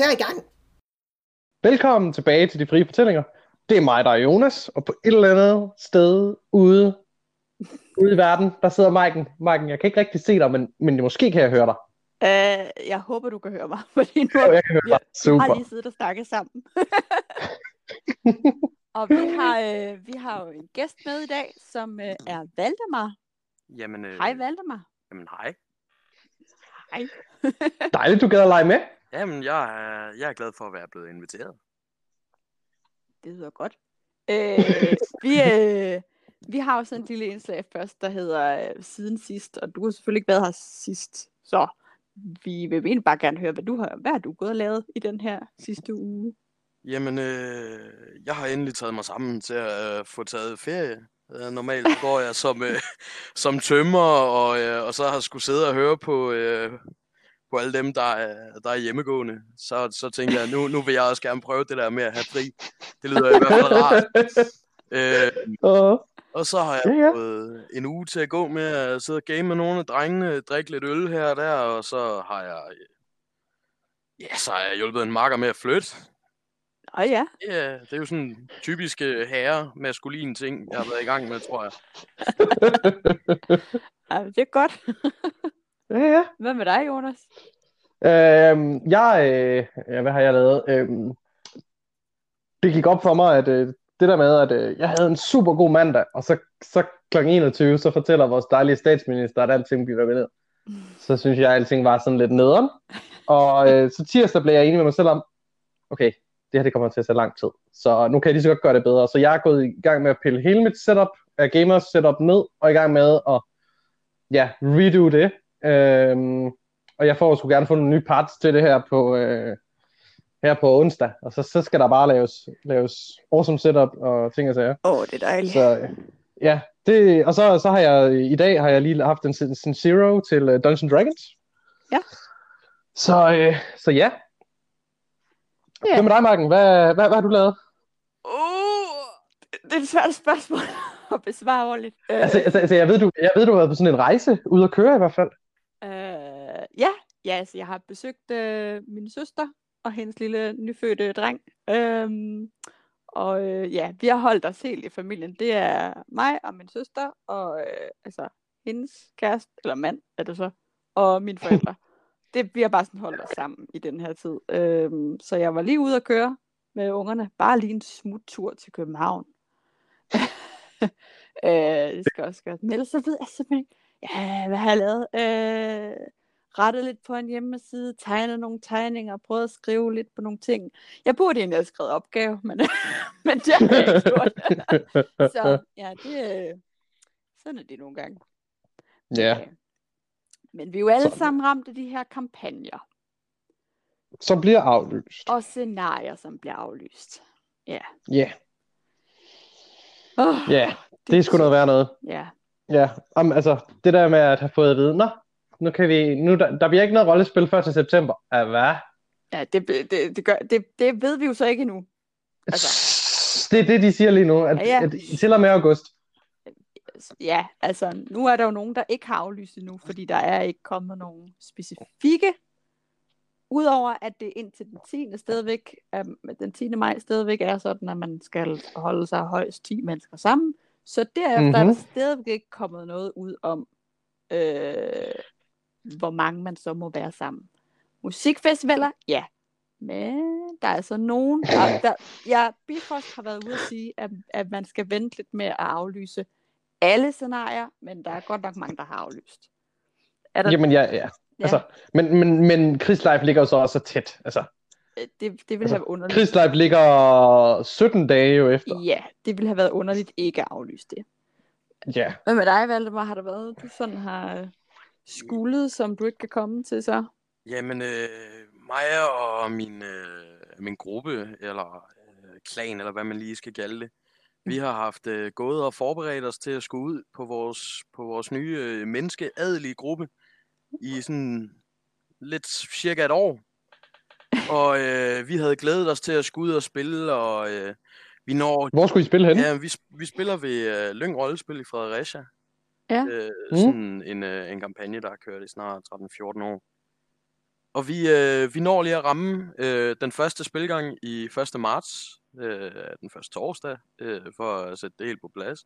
karakter i gang. Velkommen tilbage til De Frie Fortællinger. Det er mig, der er Jonas, og på et eller andet sted ude, ude i verden, der sidder Maiken. Maiken, jeg kan ikke rigtig se dig, men, men måske kan jeg høre dig. Uh, jeg håber, du kan høre mig, fordi nu Jo, jeg kan høre dig. vi har Super. lige siddet og snakket sammen. og vi har, øh, vi har jo en gæst med i dag, som øh, er Valdemar. Jamen, øh, Hej Valdemar. Jamen, hej. Hej. Dejligt, du gad at lege med. Jamen, jeg er, jeg er glad for at være blevet inviteret. Det lyder godt. Øh, vi, øh, vi har jo sådan en lille indslag først, der hedder øh, Siden sidst, og du har selvfølgelig ikke været her sidst, så vi vil egentlig bare gerne høre, hvad du har, hvad har du gået og lavet i den her sidste uge? Jamen, øh, jeg har endelig taget mig sammen til at øh, få taget ferie. Øh, normalt går jeg som, øh, som tømmer, og, øh, og så har jeg skulle sidde og høre på, øh, på alle dem, der er, der er hjemmegående. Så, så tænkte jeg, nu, nu vil jeg også gerne prøve det der med at have fri. Det lyder i hvert fald rart. Øh, Og, Og så har jeg Ja, ja. fået en uge til at gå med at sidde og game med nogle af drengene, drikke lidt øl her og der, og så har jeg, øh, ja, så har jeg hjulpet en makker med at flytte. Åh ja, Ja, det er jo sådan typiske herre maskuline ting, jeg har været i gang med, tror jeg. Ej, det er godt. ja, ja. Hvad med dig, Jonas? Øhm, jeg, øh, ja, hvad har jeg lavet? Øhm, det gik op for mig, at øh, det der med, at øh, jeg havde en super god mandag, og så, så kl. 21, så fortæller vores dejlige statsminister, at alting bliver ned. Så synes jeg, at alting var sådan lidt nederen. Og øh, så tirsdag blev jeg enig med mig selv om, okay, det her det kommer til at tage lang tid. Så nu kan jeg lige så godt gøre det bedre. Så jeg er gået i gang med at pille hele mit setup, uh, gamers setup ned, og i gang med at ja, redo det. Øhm, og jeg får sgu gerne få nogle nye parts til det her på, øh, her på onsdag. Og så, så skal der bare laves, laves awesome setup og ting og sager. Åh, oh, det er dejligt. Så ja, det, og så, så har jeg i dag har jeg lige haft en, en, Zero til uh, Dungeons Dragons. Ja. Så, øh, så ja. Ja. Hvad med dig, Marken? Hvad, hvad, hvad har du lavet? Uh, det er et svært spørgsmål at besvare ordentligt. Øh, Altså, altså, altså jeg, ved, du, jeg ved, du har været på sådan en rejse ude at køre i hvert fald. Ja, ja altså, jeg har besøgt øh, min søster og hendes lille nyfødte dreng. Øhm, og øh, ja, vi har holdt os helt i familien. Det er mig og min søster, og øh, altså hendes kæreste, eller mand er det så, og mine forældre. det, vi har bare sådan holdt os sammen i den her tid. Øhm, så jeg var lige ude at køre med ungerne. Bare lige en smuttur til København. øh, det skal også gøre. Men ellers så ved jeg simpelthen ikke, ja, hvad har jeg lavet? Øh, rettet lidt på en hjemmeside, tegnet nogle tegninger, prøvet at skrive lidt på nogle ting. Jeg burde egentlig have skrevet opgave, men, men det har jeg ikke gjort. så ja, det, sådan er det nogle gange. Ja, Øh, Men vi er jo alle Så- sammen ramt af de her kampagner som bliver aflyst. og scenarier, som bliver aflyst. Ja. Ja, Oh, ja, det er sgu noget værd noget. Ja. Ja, om, altså det der med at have fået at vide, nå, nu kan vi, nu der, der bliver ikke noget rollespil før til september. Ja, hvad? Ja, det, det, det, gør, det, det ved vi jo så ikke endnu. Altså. Det er det, de siger lige nu, at, Ja, ja, at til og med august. Ja, altså nu er der jo nogen, der ikke har aflyst endnu, fordi der er ikke kommet nogen specifikke. Udover at det indtil den 10. stadigvæk, um, den 10. maj stadigvæk er sådan, at man skal holde sig højst 10 mennesker sammen. Så derefter mm-hmm. er der Mhm. stadigvæk ikke kommet noget ud om, øh, hvor mange man så må være sammen. Musikfestivaler, ja. Men der er altså nogen, der, der ja, Bifrost har været ude at sige, at, at man skal vente lidt med at aflyse alle scenarier, men der er godt nok mange, der har aflyst. Er der, Jamen ja, ja. ja, Altså, men, men, men Chris Life ligger jo så også så tæt. Altså, øh, det, det ville altså, have underligt. Chris Life ligger 17 dage jo efter. Ja, det ville have været underligt ikke at aflyse det. Ja. Hvad med dig, Valdemar? Har der været, du sådan har skuldet, som du ikke kan komme til så? Jamen, øh, mig og min, øh, min gruppe, eller øh, klan, eller hvad man lige skal kalde det, vi har haft øh, gået og forberedt os til at skulle ud på vores, på vores nye øh, menneskeadelige gruppe i sådan lidt cirka et år. Og øh, vi havde glædet os til at skulle ud og spille, og øh, vi når Hvor skulle I spille henne? Ja, vi, vi spiller ved øh, Lyng Rollespil i Fredericia. Ja. Øh, Mm. sådan en, øh, en kampagne, der har kørt i snart 13-14 år. Og vi, øh, vi når lige at ramme øh, den første spilgang i 1. marts, øh, den første torsdag, øh, for at sætte det helt på plads.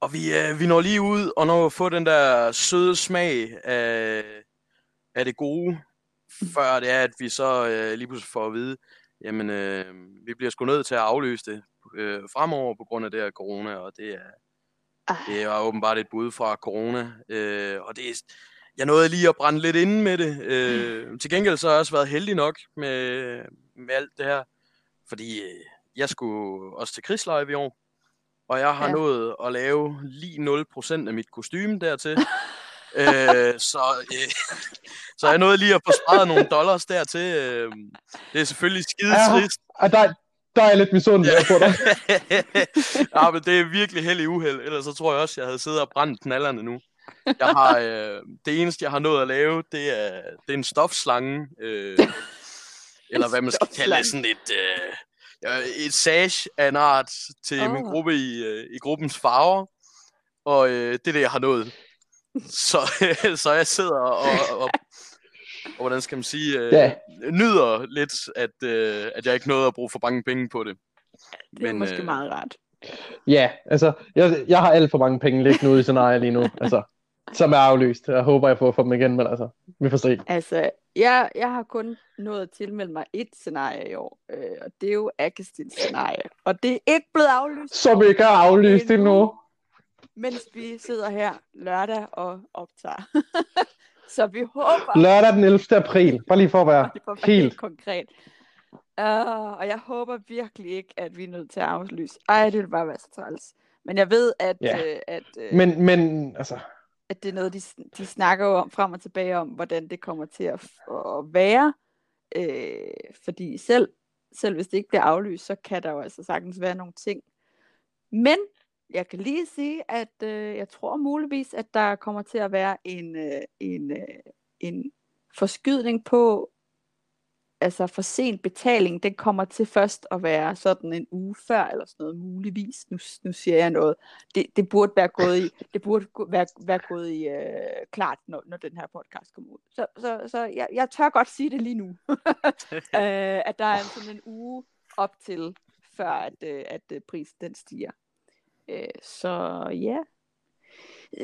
Og vi, øh, vi når lige ud og når at få den der søde smag af, af det gode, før det er, at vi så øh, lige pludselig får at vide, jamen, øh, vi bliver sgu nødt til at aflyse det øh, fremover på grund af det her corona, og det er. Det var åbenbart et bud fra corona, øh, og det er, jeg nåede lige at brænde lidt inde med det. Øh, til gengæld så har jeg også været heldig nok med, med alt det her, fordi øh, jeg skulle også til krigslive i år, og jeg har Ja. ja. nået at lave lige 0% af mit kostume dertil. øh, så, øh, så jeg nåede lige at få sparet nogle dollars dertil. Øh, det er selvfølgelig skide Ja. trist. Og der, der er jeg lidt misundelig på dig. ja, men det er virkelig held i uheld. Ellers så tror jeg også, jeg havde siddet og brændt knallerne nu. Jeg har, øh, det eneste, jeg har nået at lave, det er, det er en stofslange. Øh, eller hvad man skal kalde det, sådan et, øh, et sage af en art til oh. min Åh. gruppe i, øh, i gruppens farver. Og øh, det er det, jeg har nået. Så, så jeg sidder og, og, og, og hvordan skal man sige, øh, Ja. Nyder lidt, at, øh, at jeg ikke nåede at bruge for mange penge på det. Det er Men, måske øh, meget rart. Ja, altså, jeg, jeg har alt for mange penge liggende ude i scenarie lige nu, altså, som er aflyst. Jeg håber, jeg får dem igen, men altså, vi får se. Altså, jeg, jeg har kun nået at tilmelde mig et scenarie i år, øh, og det er jo Agastins scenarie. Og det er ikke blevet aflyst, Som ikke er aflyst endnu. mens vi sidder her lørdag og optager. Så vi håber, Lørdag den 11. april, bare lige for at være helt helt... konkret. Uh, og jeg håber virkelig ikke, at vi er nødt til at aflyse. Ej, det vil bare være så træls. Men jeg ved, at, Ja. øh, at, øh, Men, men altså, at det er noget, de, de snakker jo om frem og tilbage om, hvordan det kommer til at, at være. Øh, fordi selv, selv hvis det ikke bliver aflyst, så kan der jo altså sagtens være nogle ting. Men jeg kan lige sige, at øh, jeg tror muligvis, at der kommer til at være en, øh, en, øh, en forskydning på, altså for sent betaling, den kommer til først at være sådan en uge før, eller sådan noget muligvis. Nu, nu siger jeg noget. Det, det burde være gået i, det burde være, være gået i øh, klart, når, når den her podcast kommer ud. Så, så, så jeg, jeg tør godt sige det lige nu, øh, at der er sådan en uge op til, før at, øh, at øh, prisen den stiger. Øh, så ja,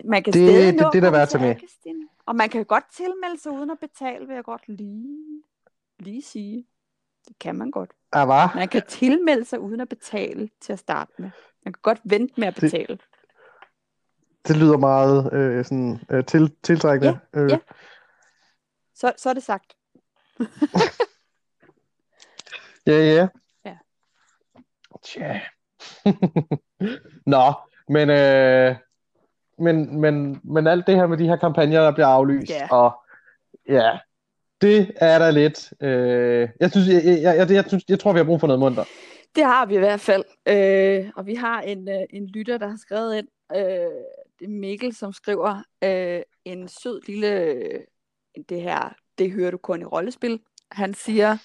man kan Det- stadig det- nå det er der værd til med. Agustin. Og man kan godt tilmelde sig uden at betale, vil jeg godt lige, lige sige. Det kan man godt. er var. Man kan tilmelde sig uden at betale til at starte med. Man kan godt vente med at Det- betale. Det lyder meget øh, sådan, øh, til, tiltrækkende. øh, ja. Så, så er det sagt. Ja, ja. Ja. Tja. Nå, men, øh, men, men, men alt det her med de her kampagner, der bliver aflyst, Ja. og ja, det er der lidt. Øh, jeg, synes, jeg, jeg, jeg, jeg, synes, jeg tror, vi har brug for noget munter. Det har vi i hvert fald. Øh, og vi har en, øh, en lytter, der har skrevet ind. Øh, det er Mikkel, som skriver øh, en sød lille... Øh, det her, det hører du kun i rollespil. Han siger,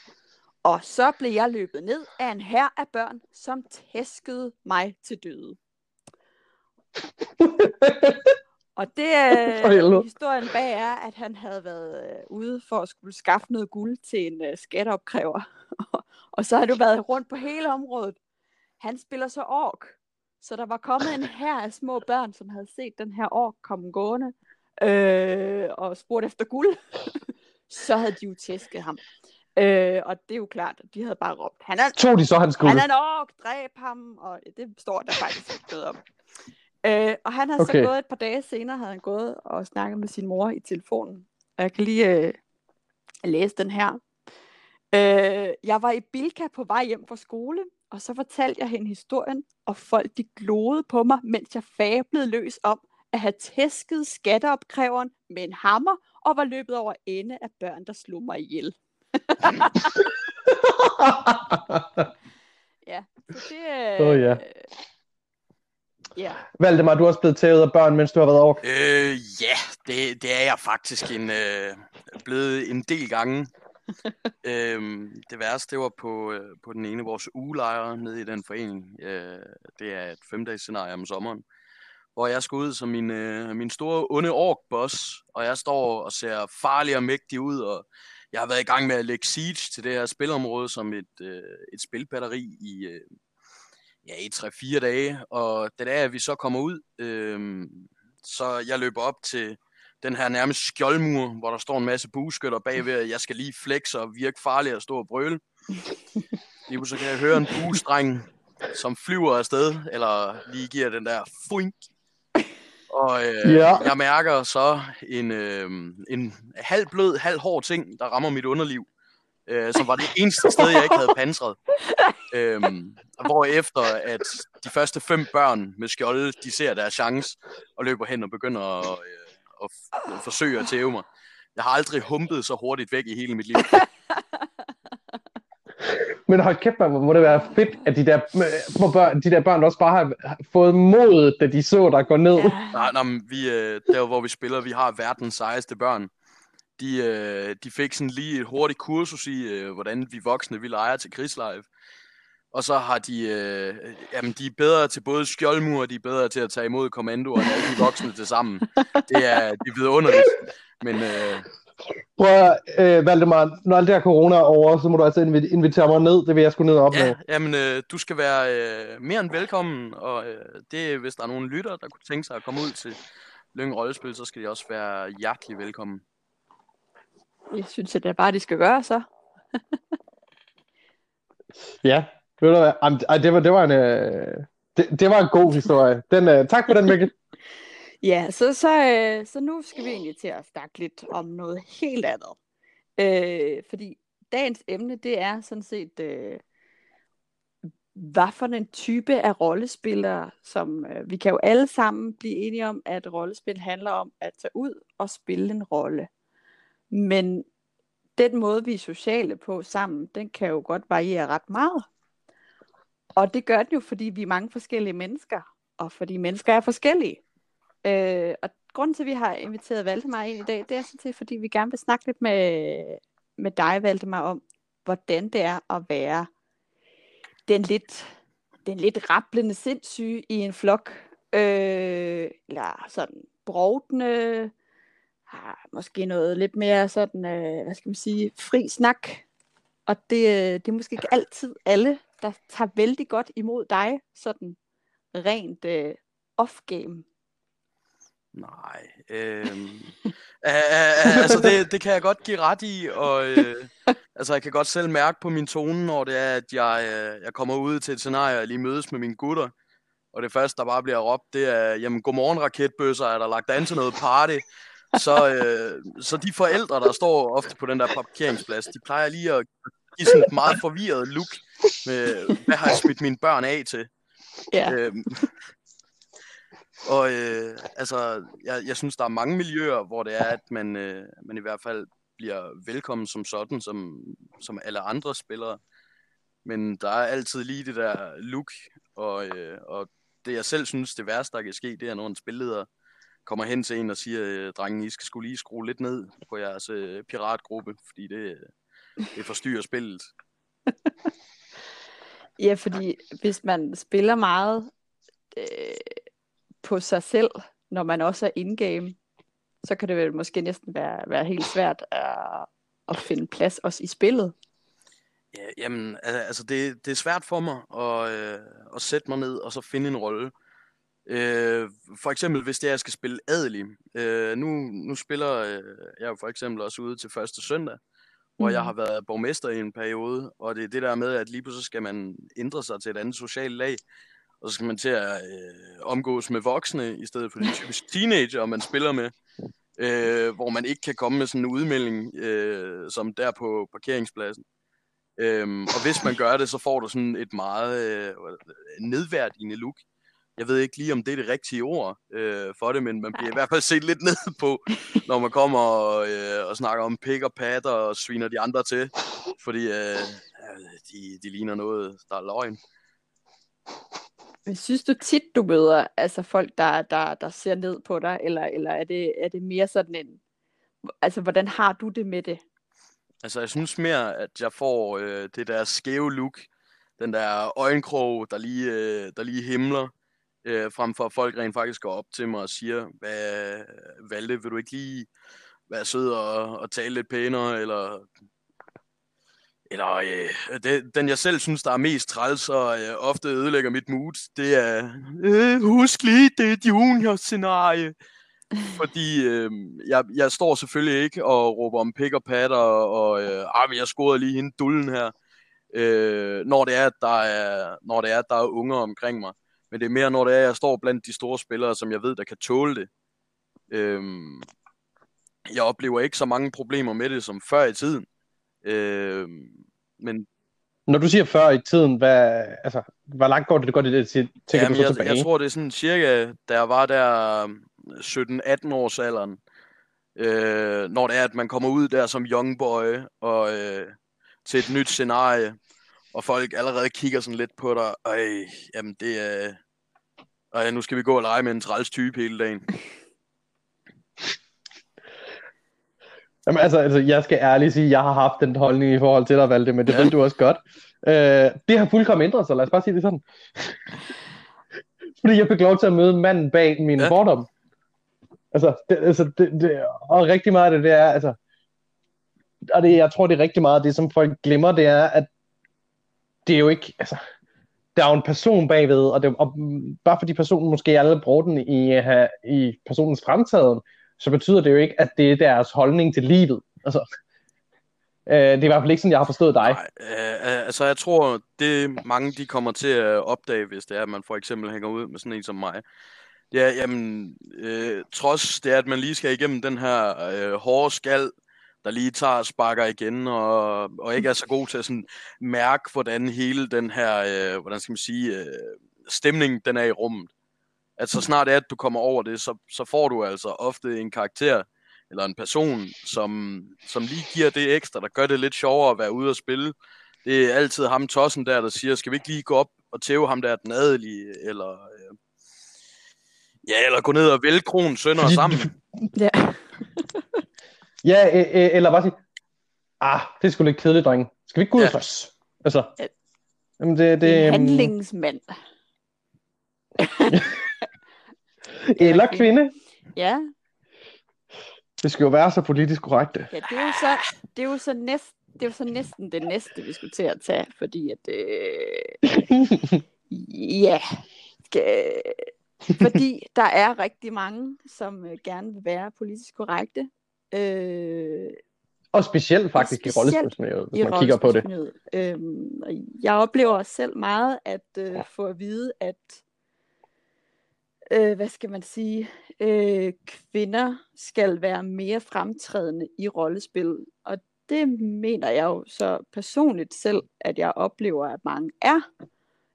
og så blev jeg løbet ned af en hær af børn, som tæskede mig til døde. Og det øh, historien bag er, at han havde været øh, ude for at skulle skaffe noget guld til en øh, skatteopkræver. og så har du været rundt på hele området. Han spiller så ork. Så der var kommet en her af små børn, som havde set den her ork komme gående øh, og spurgt efter guld. så havde de jo tæsket ham. Øh, og det er jo klart, at de havde bare råbt, han er, Tog de så hans guld? han er en ork, dræb ham, og det står der faktisk ikke noget om. Øh, og han har okay. så gået et par dage senere, havde han gået og snakket med sin mor i telefonen. Og jeg kan lige øh, læse den her. Øh, jeg var i Bilka på vej hjem fra skole, og så fortalte jeg hende historien, og folk de glodede på mig, mens jeg fablede løs om at have tæsket skatteopkræveren med en hammer, og var løbet over ende af børn, der slog mig ihjel. Ja, så det... Åh, ja. øh, Ja, Valdemar, du er også blevet tævet af børn, mens du har været ork. Øh, ja, det, det er jeg faktisk en, øh, blevet en del gange. øhm, det værste, det var på, øh, på den ene af vores ugelejre nede i den forening. Øh, det er et femdages scenarie om sommeren, hvor jeg skal ud som min, øh, min store onde ork-boss, og jeg står og ser farlig og mægtig ud, og jeg har været i gang med at lægge siege til det her spilområde som et, øh, et spilbatteri i, øh, ja, i 3-4 dage, og det er, at vi så kommer ud, øh, så jeg løber op til den her nærmest skjoldmur, hvor der står en masse bueskytter bagved, at jeg skal lige flexe og virke farlig og stå og brøle. Lige så kan jeg høre en buestreng, som flyver afsted, eller lige giver den der fuink. Og øh, Ja. jeg mærker så en, øh, en halv blød, halv hård ting, der rammer mit underliv, øh, som var det eneste sted, jeg ikke havde pansret. Øhm, hvor efter at de første fem børn med skjolde, de ser deres chance og løber hen og begynder at, øh, at f- forsøge at tæve mig. Jeg har aldrig humpet så hurtigt væk i hele mit liv. Men hold kæft, man, hvor må det være fedt, at de der, øh, små børn, de der børn også bare har fået mod, da de så dig gå ned. Ja. Nej, nej, men vi, øh, der hvor vi spiller, vi har verdens sejeste børn. De, øh, de fik sådan lige et hurtigt kursus i, øh, hvordan vi voksne vi leger til krigslive. Og så har de, øh, jamen de er bedre til både skjoldmur, og de er bedre til at tage imod kommandoer, end alle de voksne til sammen. Det er, det er vidunderligt. Men øh, Prøv at, øh, Valdemar, når alt det her corona er over, så må du altså invi- invitere mig ned. Det vil jeg sgu ned og opleve. ja, jamen, øh, du skal være øh, mere end velkommen, og øh, det er, hvis der er nogen lytter, der kunne tænke sig at komme ud til Lyng Rollespil, så skal de også være hjertelig velkommen. Jeg synes, at det er bare, de skal gøre så. Ja, ved du hvad? Ej, det, var, det, var en, øh, det, det var en god historie. Den, øh, tak for den, Mikkel. Ja, så, så, øh, så nu skal vi egentlig til at snakke lidt om noget helt andet. Øh, fordi dagens emne, det er sådan set, øh, hvad for en type af rollespillere, som øh, vi kan jo alle sammen blive enige om, at rollespil handler om at tage ud og spille en rolle. Men den måde, vi er sociale på sammen, den kan jo godt variere ret meget. Og det gør den jo, fordi vi er mange forskellige mennesker, og fordi mennesker er forskellige. Øh, og grunden til, at vi har inviteret Valdemar ind i dag, det er sådan set, fordi vi gerne vil snakke lidt med, med dig, Valdemar, om, hvordan det er at være den lidt, den lidt rapplende sindssyge i en flok. Øh, eller sådan brovdende, har måske noget lidt mere sådan, øh, hvad skal man sige, fri snak. Og det, øh, det er måske ikke altid alle, der tager vældig godt imod dig, sådan rent øh, off-game. Nej. Øhm, altså, det, det kan jeg godt give ret i, og øh, altså, jeg kan godt selv mærke på min tone, når det er, at jeg, øh, jeg kommer ud til et scenarie og lige mødes med mine gutter, og det første, der bare bliver råbt, det er, jamen, godmorgen raketbøsser, er der lagt an til noget party? Så, øh, så de forældre, der står ofte på den der parkeringsplads, de plejer lige at give sådan et meget forvirret look med, hvad har jeg smidt mine børn af til? Ja. Øhm, og øh, altså, jeg, jeg synes, der er mange miljøer, hvor det er, at man, øh, man i hvert fald bliver velkommen som sådan, som, som alle andre spillere. Men der er altid lige det der look, og, øh, og det jeg selv synes, det værste, der kan ske, det er, når en spilleder kommer hen til en og siger, øh, drengen, I skal skulle lige skrue lidt ned på jeres øh, piratgruppe, fordi det, det forstyrrer spillet. Ja, fordi hvis man spiller meget øh, på sig selv, når man også er in-game, så kan det vel måske næsten være, være helt svært at, at finde plads også i spillet. Ja, jamen, al- altså det, det er svært for mig at, øh, at sætte mig ned og så finde en rolle. Øh, for eksempel, hvis det er, jeg skal spille adelig. Øh, nu, nu spiller øh, jeg for eksempel også ude til første søndag, hvor Mhm. jeg har været borgmester i en periode, og det er det der med, at lige pludselig skal man ændre sig til et andet socialt lag, og så skal man til at øh, omgås med voksne, i stedet for de typisk teenager, man spiller med, øh, hvor man ikke kan komme med sådan en udmelding, øh, som der på parkeringspladsen. Øhm, og hvis man gør det, så får du sådan et meget øh, nedværdigende look. Jeg ved ikke lige, om det er det rigtige ord øh, for det, men man bliver i hvert fald set lidt ned på, når man kommer og, øh, og snakker om pik og pat og sviner de andre til, fordi øh, de, de ligner noget, der er løgn. Men synes du tit, du møder altså folk, der, der, der ser ned på dig, eller, eller er, det, er det mere sådan en... Altså, hvordan har du det med det? Altså, jeg synes mere, at jeg får øh, det der skæve look, den der øjenkrog, der lige, øh, der lige himler, øh, frem for at folk rent faktisk går op til mig og siger, hvad, Valde, vil du ikke lige være sød og, og tale lidt pænere, eller eller øh, det, den jeg selv synes, der er mest træls og øh, ofte ødelægger mit mood, det er, øh, husk lige, det er et junior-scenarie. Fordi øh, jeg, jeg står selvfølgelig ikke og råber om pik og patter, og øh, ah, jeg scorede lige hende dullen her, øh, når, det er, at der er, når det er, at der er unger omkring mig. Men det er mere, når det er, at jeg står blandt de store spillere, som jeg ved, der kan tåle det. Øh, jeg oplever ikke så mange problemer med det som før i tiden. Øh, men Når du siger før i tiden, hvad, altså, hvor langt går det, går det til, til Jamen, du så jeg, tilbage? jeg tror, det er sådan cirka, da jeg var der 17-18 års alderen, øh, når det er, at man kommer ud der som young boy og øh, til et nyt scenarie, og folk allerede kigger sådan lidt på dig, og jamen det er, øh, nu skal vi gå og lege med en træls type hele dagen. Jamen, altså, altså, jeg skal ærligt sige, at jeg har haft den holdning i forhold til dig, Valde, men det Ja. ved du også godt. Øh, det har fuldkommen ændret sig, lad os bare sige det sådan. Fordi jeg fik lov til at møde manden bag min Ja. fordom. Altså, det, altså det, det, og rigtig meget af det, det er, altså, og det, jeg tror, det er rigtig meget af det, som folk glemmer, det er, at det er jo ikke, altså, der er jo en person bagved, og, det, og bare fordi personen måske aldrig bruger den i, uh, i personens fremtiden, så betyder det jo ikke, at det er deres holdning til livet. Altså, øh, det er i hvert fald ikke sådan, jeg har forstået dig. Nej, øh, øh altså jeg tror, det mange de kommer til at opdage, hvis det er, at man for eksempel hænger ud med sådan en som mig, Ja, jamen, øh, trods det er, at man lige skal igennem den her øh, hårde skal, der lige tager og sparker igen, og, og ikke er så god til at sådan mærke, hvordan hele den her, øh, hvordan skal man sige, øh, stemning, den er i rummet. At så snart det at du kommer over det, så, så får du altså ofte en karakter, eller en person, som, som lige giver det ekstra, der gør det lidt sjovere at være ude og spille. Det er altid ham tossen der, der siger, skal vi ikke lige gå op og tæve ham der den adelige, eller, øh, ja, eller gå ned og vælge kronen sønder sammen. Ja. Ja, øh, øh, eller bare sige, ah, det er sgu lidt kedeligt, drenge. Skal vi ikke gå ud Ja. slås? Altså, Ja. jamen det, det, Det en øhm, handlingsmand. eller kvinde. Ja, Det skal jo være så politisk korrekte. ja det er jo så, det er jo så, næst, det er jo så næsten det næste, vi skulle til at tage, fordi at, øh, ja, skal, fordi der er rigtig mange, som øh, gerne vil være politisk korrekte. Øh, Og specielt faktisk Specielt i rollespilsmiljøet, hvis i man kigger på det. Øhm, og jeg oplever også selv meget at øh, få at vide, at øh, hvad skal man sige, øh, kvinder skal være mere fremtrædende i rollespil. Og det mener jeg jo så personligt selv, at jeg oplever, at mange er.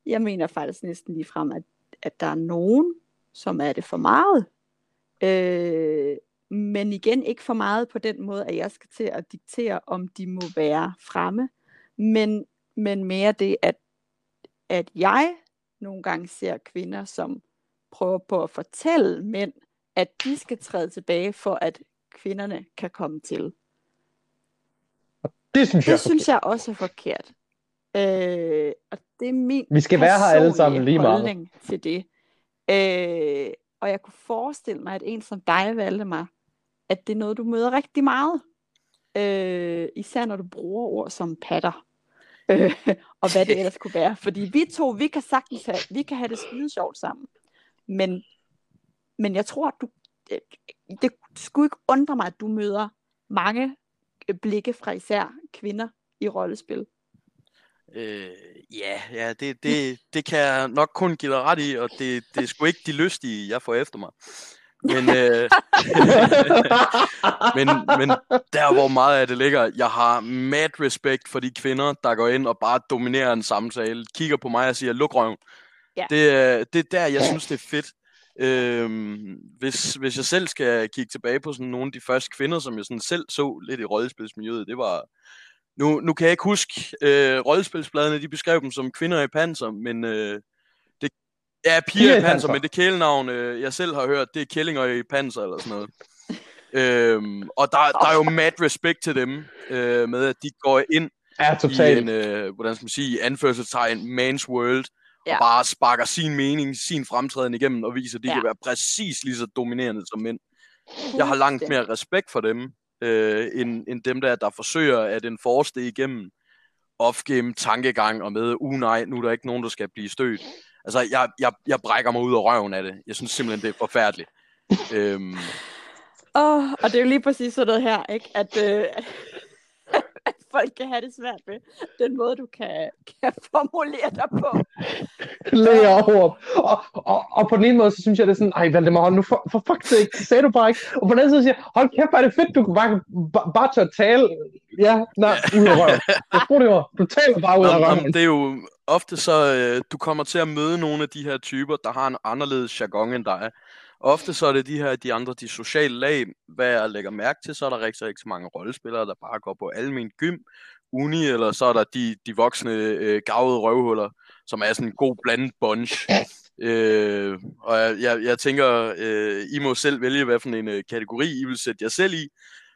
Jeg mener faktisk næsten lige frem, at, at der er nogen, som er det for meget. Øh, men igen ikke for meget på den måde, at jeg skal til at diktere, om de må være fremme, men, men mere det, at, at jeg nogle gange ser kvinder, som prøver på at fortælle mænd, at de skal træde tilbage, for at kvinderne kan komme til. Det synes jeg er Det synes jeg også er forkert. Øh, og det er min Vi skal være her alle sammen lige meget. til det. Øh, og jeg kunne forestille mig, at en som dig, Valdemar, at det er noget, du møder rigtig meget. Øh, især når du bruger ord som patter. Øh, og hvad det ellers kunne være. Fordi vi to, vi kan sagtens have, vi kan have det skide sjovt sammen. Men, men jeg tror, at du, det, det skulle ikke undre mig, at du møder mange øh, blikke fra især kvinder i rollespil. Øh, ja, ja det, det, det kan jeg nok kun give dig ret i, og det, det er sgu ikke de lystige, jeg får efter mig. Men, øh, men, men der, hvor meget af det ligger, jeg har mad respekt for de kvinder, der går ind og bare dominerer en samtale, kigger på mig og siger, luk røven. Ja. Det, er- det er der, jeg synes, det er fedt. Øhm, hvis, hvis jeg selv skal kigge tilbage på sådan nogle af de første kvinder, som jeg sådan selv så lidt i rollespilsmiljøet, det var... Nu, nu kan jeg ikke huske, øh, rollespilsbladene, de beskrev dem som kvinder i panser, men øh, det, ja, piger i panser, men det kælenavn, øh, jeg selv har hørt, det er kællinger i panser eller sådan noget. øhm, og der, der er jo mad respect til dem, øh, med at de går ind Ja, i en, øh, hvordan skal man sige, anførselstegn, man's world, ja. Og bare sparker sin mening, sin fremtræden igennem, og viser, at de ja. Kan være præcis lige så dominerende som mænd. Jeg har langt mere respekt for dem, øh, end, end dem der, der forsøger at enforce det igennem off-game tankegang og med, uh nej, nu er der ikke nogen, der skal blive stødt. Altså, jeg, jeg, jeg brækker mig ud af røven af det. Jeg synes simpelthen, det er forfærdeligt. øhm, Åh, og det er jo lige præcis sådan noget her, ikke? At, øh, folk kan have det svært med den måde, du kan, kan formulere dig på. Læger over. Og, og, og, på den ene måde, så synes jeg, det er sådan, ej, Valdemar, nu for, for fuck's sake, det sagde du bare ikke. Og på den anden side siger jeg, hold kæft, hvor er det fedt, du kan bare, bare, bare tør tale. Ja, nej, ud af røven. Jeg tror det var, du taler bare ud af røven. det er jo ofte så, øh, du kommer til at møde nogle af de her typer, der har en anderledes jargon end dig. Ofte så er det de her, de andre, de sociale lag. Hvad jeg lægger mærke til, så er der rigtig, rigtig mange rollespillere, der bare går på almen gym, uni, eller så er der de, de voksne øh, gavede røvhuller, som er sådan en god blandet bunch. Øh, og jeg, jeg, jeg tænker, øh, I må selv vælge, hvad for en øh, kategori I vil sætte jer selv i.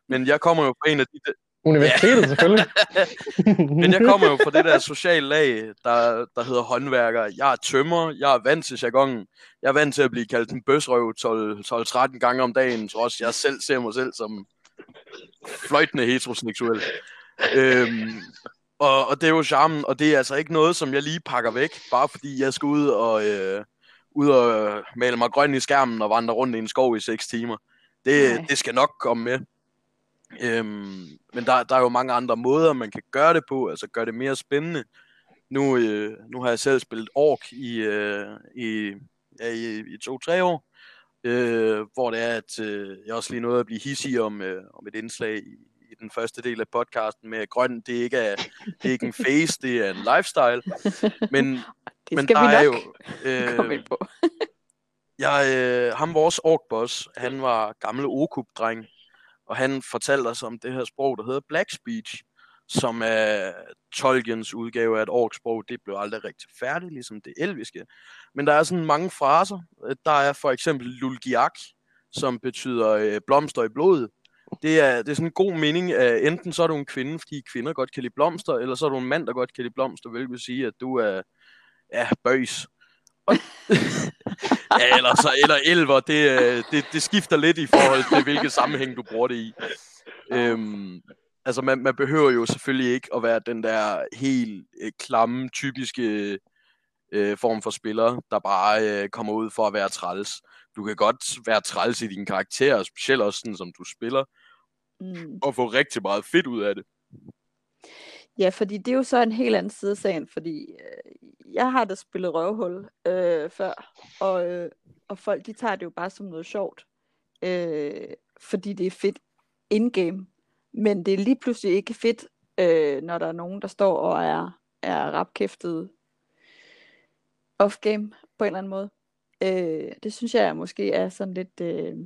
Men jeg kommer jo fra en af de, Universitetet, selvfølgelig. men jeg kommer jo fra det der sociale lag, der, der hedder håndværker. Jeg er tømmer, jeg er vant til jargonen. Jeg er vant til at blive kaldt en bøsrøv 12-13 gange om dagen, så også jeg selv ser mig selv som fløjtende heteroseksuel. Øhm, og, og det er jo charmen, og det er altså ikke noget, som jeg lige pakker væk, bare fordi jeg skal ud og, øh, ud og male mig grøn i skærmen og vandre rundt i en skov i 6 timer. Det, Nej. det skal nok komme med. Øhm, men der, der er jo mange andre måder, man kan gøre det på, altså gøre det mere spændende. Nu, øh, nu har jeg selv spillet ork i, øh, i, ja, i, i to-tre år, øh, hvor det er, at øh, jeg også lige nåede at blive hissig om, øh, om et indslag i, i den første del af podcasten med, at grøn, det ikke er, det er ikke en face, det er en lifestyle. Men, Det men der vi er jo... ind på. Jeg, øh, ham vores orkboss, han var gammel okup-dreng, og han fortalte os om det her sprog, der hedder Black Speech, som er Tolkiens udgave af et orksprog. Det blev aldrig rigtig færdigt, ligesom det elviske. Men der er sådan mange fraser. Øh, der er for eksempel Lulgiak, som betyder øh, blomster i blodet. Det er, det er sådan en god mening, at enten så er du en kvinde, fordi kvinder godt kan lide blomster, eller så er du en mand, der godt kan lide blomster, hvilket vil sige, at du er ja, bøjs. Og, ja, eller, så, eller elver, det, øh, det, det skifter lidt i forhold til, hvilke sammenhæng du bruger det i. Øhm, altså, man, man behøver jo selvfølgelig ikke at være den der helt øh, klamme, typiske øh, form for spiller, der bare øh, kommer ud for at være træls. Du kan godt være træls i din karakter, specielt også sådan, som du spiller, Mm. og få rigtig meget fedt ud af det. Ja, fordi det er jo så en helt anden side af sagen, fordi øh, jeg har da spillet røvhul øh, før, og, øh, og folk de tager det jo bare som noget sjovt, øh, fordi det er fedt in-game, men det er lige pludselig ikke fedt, øh, når der er nogen, der står og er, er rapkæftet off-game på en eller anden måde. Øh, det synes jeg måske er sådan lidt... Øh,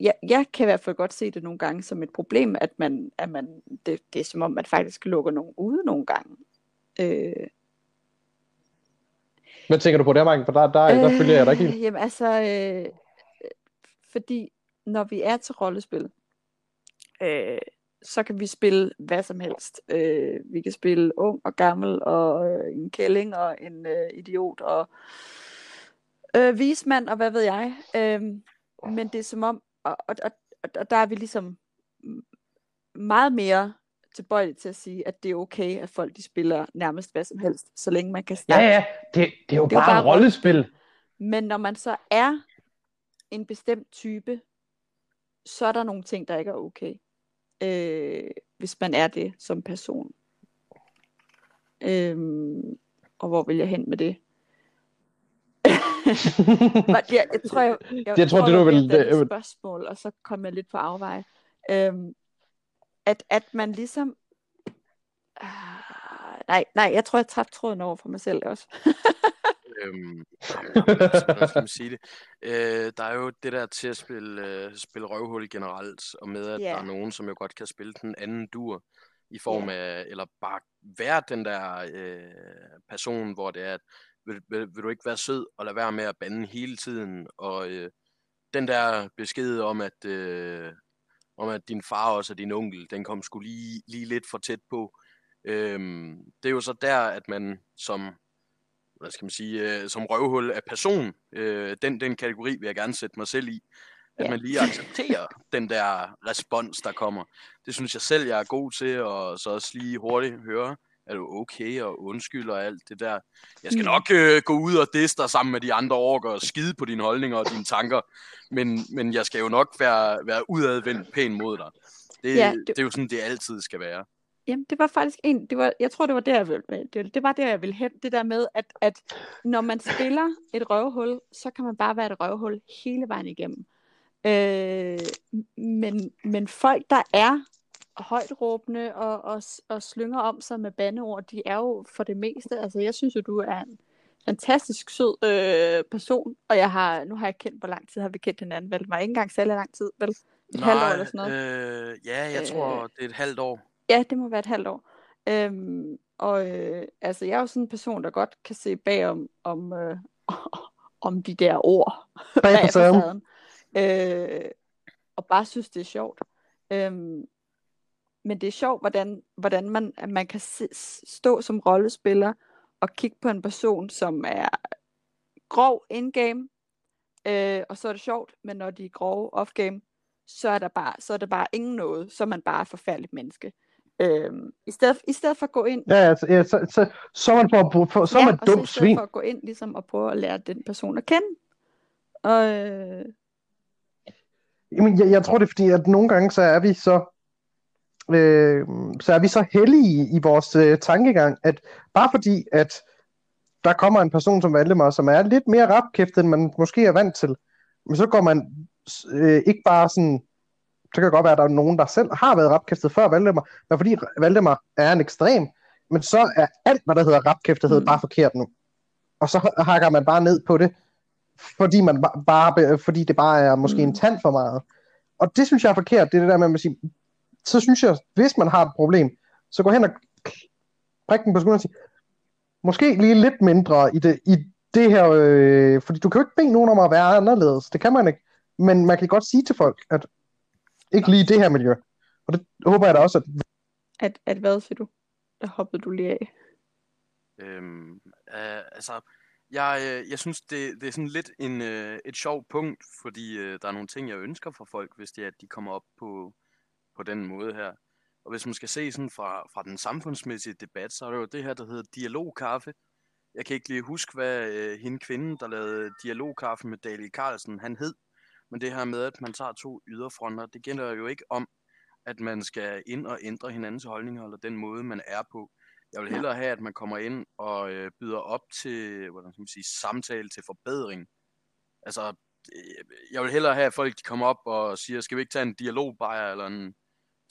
jeg, jeg kan i hvert fald godt se det nogle gange som et problem, at man, at man det, det er som om, man faktisk lukker nogen ude nogle gange. Øh, Hvad tænker du på der, Marken? For der, der, der følger jeg dig ikke helt. Øh, Jamen altså, øh, fordi når vi er til rollespil, øh, så kan vi spille hvad som helst. Øh, vi kan spille ung og gammel, og øh, en kælling, og en øh, idiot, og øh, vismand, og hvad ved jeg. Øh, men det er som om, og, og, og, og der er vi ligesom meget mere tilbøjelige til at sige, at det er okay, at folk de spiller nærmest hvad som helst, så længe man kan Ja, snakke. ja, det, det er jo Det bare, bare rollespil. Men når man så er en bestemt type, så er der nogle ting, der ikke er okay. Øh, hvis man er det som person. Øhm, og hvor vil jeg hen med det? Men jeg, jeg tror, jeg, jeg, Jeg tror, det du vil- det- et spørgsmål, og så kom jeg lidt på afveje. Øhm, at, at man ligesom... Uh, nej, nej, jeg tror, jeg tabte tråden over for mig selv også. Øhm, hvordan skal man sige det? Øh, der er jo det der til at spille, øh, spille røvhul generelt, og med at Ja. der er nogen, som jo godt kan spille den anden dur, i form af, eller bare være den der øh, person, hvor det er, at vil, vil, vil du ikke være sød og lade være med at bande hele tiden, og øh, den der besked om, at øh, om at din far også er din onkel, den kom sgu lige, lige lidt for tæt på. Øhm, det er jo så der, at man som hvad skal man sige, øh, som røvhul af person, øh, den, den kategori vil jeg gerne sætte mig selv i. at Ja. man lige accepterer den der respons, der kommer. Det synes jeg selv, jeg er god til, og så også lige hurtigt høre, er du okay, og undskyld og alt det der. Jeg skal Mm. nok øh, gå ud og disse dig sammen med de andre orker og skide på dine holdninger og dine tanker, men, men jeg skal jo nok være, være udadvendt pæn mod dig. Det, Ja, det... det er jo sådan, det altid skal være. Jamen, det var faktisk en, det var, jeg tror, det var der, jeg ville, det, det var der, jeg ville hen, det der med, at, at når man spiller et røvhul, så kan man bare være et røvhul hele vejen igennem. Øh, men, men folk, der er højt råbende og, og, og slynger om sig med bandeord, de er jo for det meste, altså jeg synes jo, du er en fantastisk sød øh, person, og jeg har, nu har jeg kendt, hvor lang tid har vi kendt hinanden, vel? Var ikke engang særlig lang tid, vel? Et halvt år eller sådan noget. Øh, ja, jeg tror, Øh. det er et halvt år. Ja, det må være et halvt år. Øhm, og øh, altså, jeg er jo sådan en person, der godt kan se bag om, om, øh, om de der ord Bag facaden. facaden. Øh, og bare synes, det er sjovt. Øhm, men det er sjovt, hvordan, hvordan man, man kan stå som rollespiller og kigge på en person, som er grov in-game, øh, og så er det sjovt, men når de er grove off-game, så er, der bare, så er det bare ingen noget, så er man bare et forfærdeligt menneske. Øhm, i, stedet, I stedet for at gå ind, Ja, ja, så, ja, så, så, så man, for, for, så ja, man og så i stedet svin. for at gå ind ligesom, og prøve at lære den person at kende. Og, øh, Jamen, jeg, jeg tror, det er fordi, at nogle gange, så er vi så, øh, så er vi så heldige i vores øh, tankegang, at bare fordi, at der kommer en person som Valdemar, som er lidt mere rapkæftet, end man måske er vant til, men så går man øh, ikke bare sådan, så kan det godt være, at der er nogen, der selv har været rapkæftet før Valdemar, men fordi Valdemar er en ekstrem, men så er alt, hvad der hedder rapkæftethed, Mm. bare forkert nu. Og så hakker man bare ned på det, fordi, man ba- bare, fordi det bare er måske Mm. en tand for meget. Og det synes jeg er forkert, det er det der med, at man siger, så synes jeg, hvis man har et problem, så gå hen og prikke den på skulderen og sige, måske lige lidt mindre i det, i det her, øh, fordi du kan jo ikke bede nogen om at være anderledes, det kan man ikke, men man kan godt sige til folk, at ikke lige det her miljø. Og det håber jeg da også, at at, at hvad siger du? Der hoppede du lige af. Øhm, øh, altså, jeg, øh, jeg synes, det, det er sådan lidt en, øh, et sjovt punkt, fordi øh, der er nogle ting, jeg ønsker for folk, hvis det er, at de kommer op på, på den måde her. Og hvis man skal se sådan fra, fra den samfundsmæssige debat, så er det jo det her, der hedder dialogkaffe. Jeg kan ikke lige huske, hvad øh, hende kvinde, der lavede dialogkaffe med Daniel Carlsen, han hed. Men det her med, at man tager to yderfronter, det gælder jo ikke om, at man skal ind og ændre hinandens holdninger, eller den måde, man er på. Jeg vil hellere have, at man kommer ind og øh, byder op til, hvordan skal man sige, samtale til forbedring. Altså, øh, jeg vil hellere have, at folk de kommer op og siger, skal vi ikke tage en dialogbajer eller en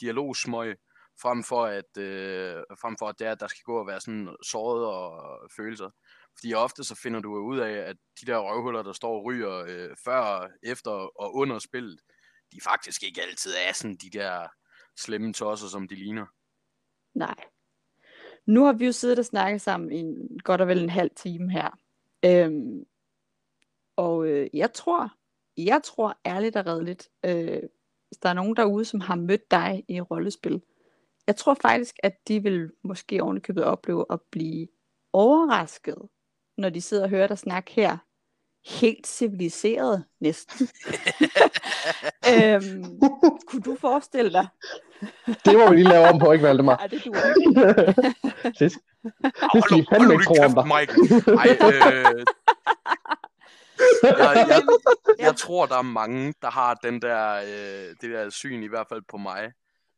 dialogsmøg, frem for at, øh, frem for at det er, at der skal gå og være sådan såret og følelser. Fordi ofte så finder du ud af, at de der røvhuller, der står og ryger øh, før, efter og under spillet, de faktisk ikke altid er sådan de der slemme tosser, som de ligner. Nej. Nu har vi jo siddet og snakket sammen i en, godt og vel en halv time her. Øhm, og øh, jeg tror, jeg tror ærligt og redeligt, øh, hvis der er nogen derude, som har mødt dig i rollespil, jeg tror faktisk, at de vil måske ovenikøbet opleve at blive overrasket, når de sidder og hører dig snakke her. Helt civiliseret næsten. øhm, kunne du forestille dig? det må vi lige lave om på, ikke Valdemar? Nej, det duer ikke. det, det skal I fandme ikke tro om dig. Mike. Ej, øh, jeg, jeg, jeg tror, der er mange, der har den der, øh, det der syn, i hvert fald på mig.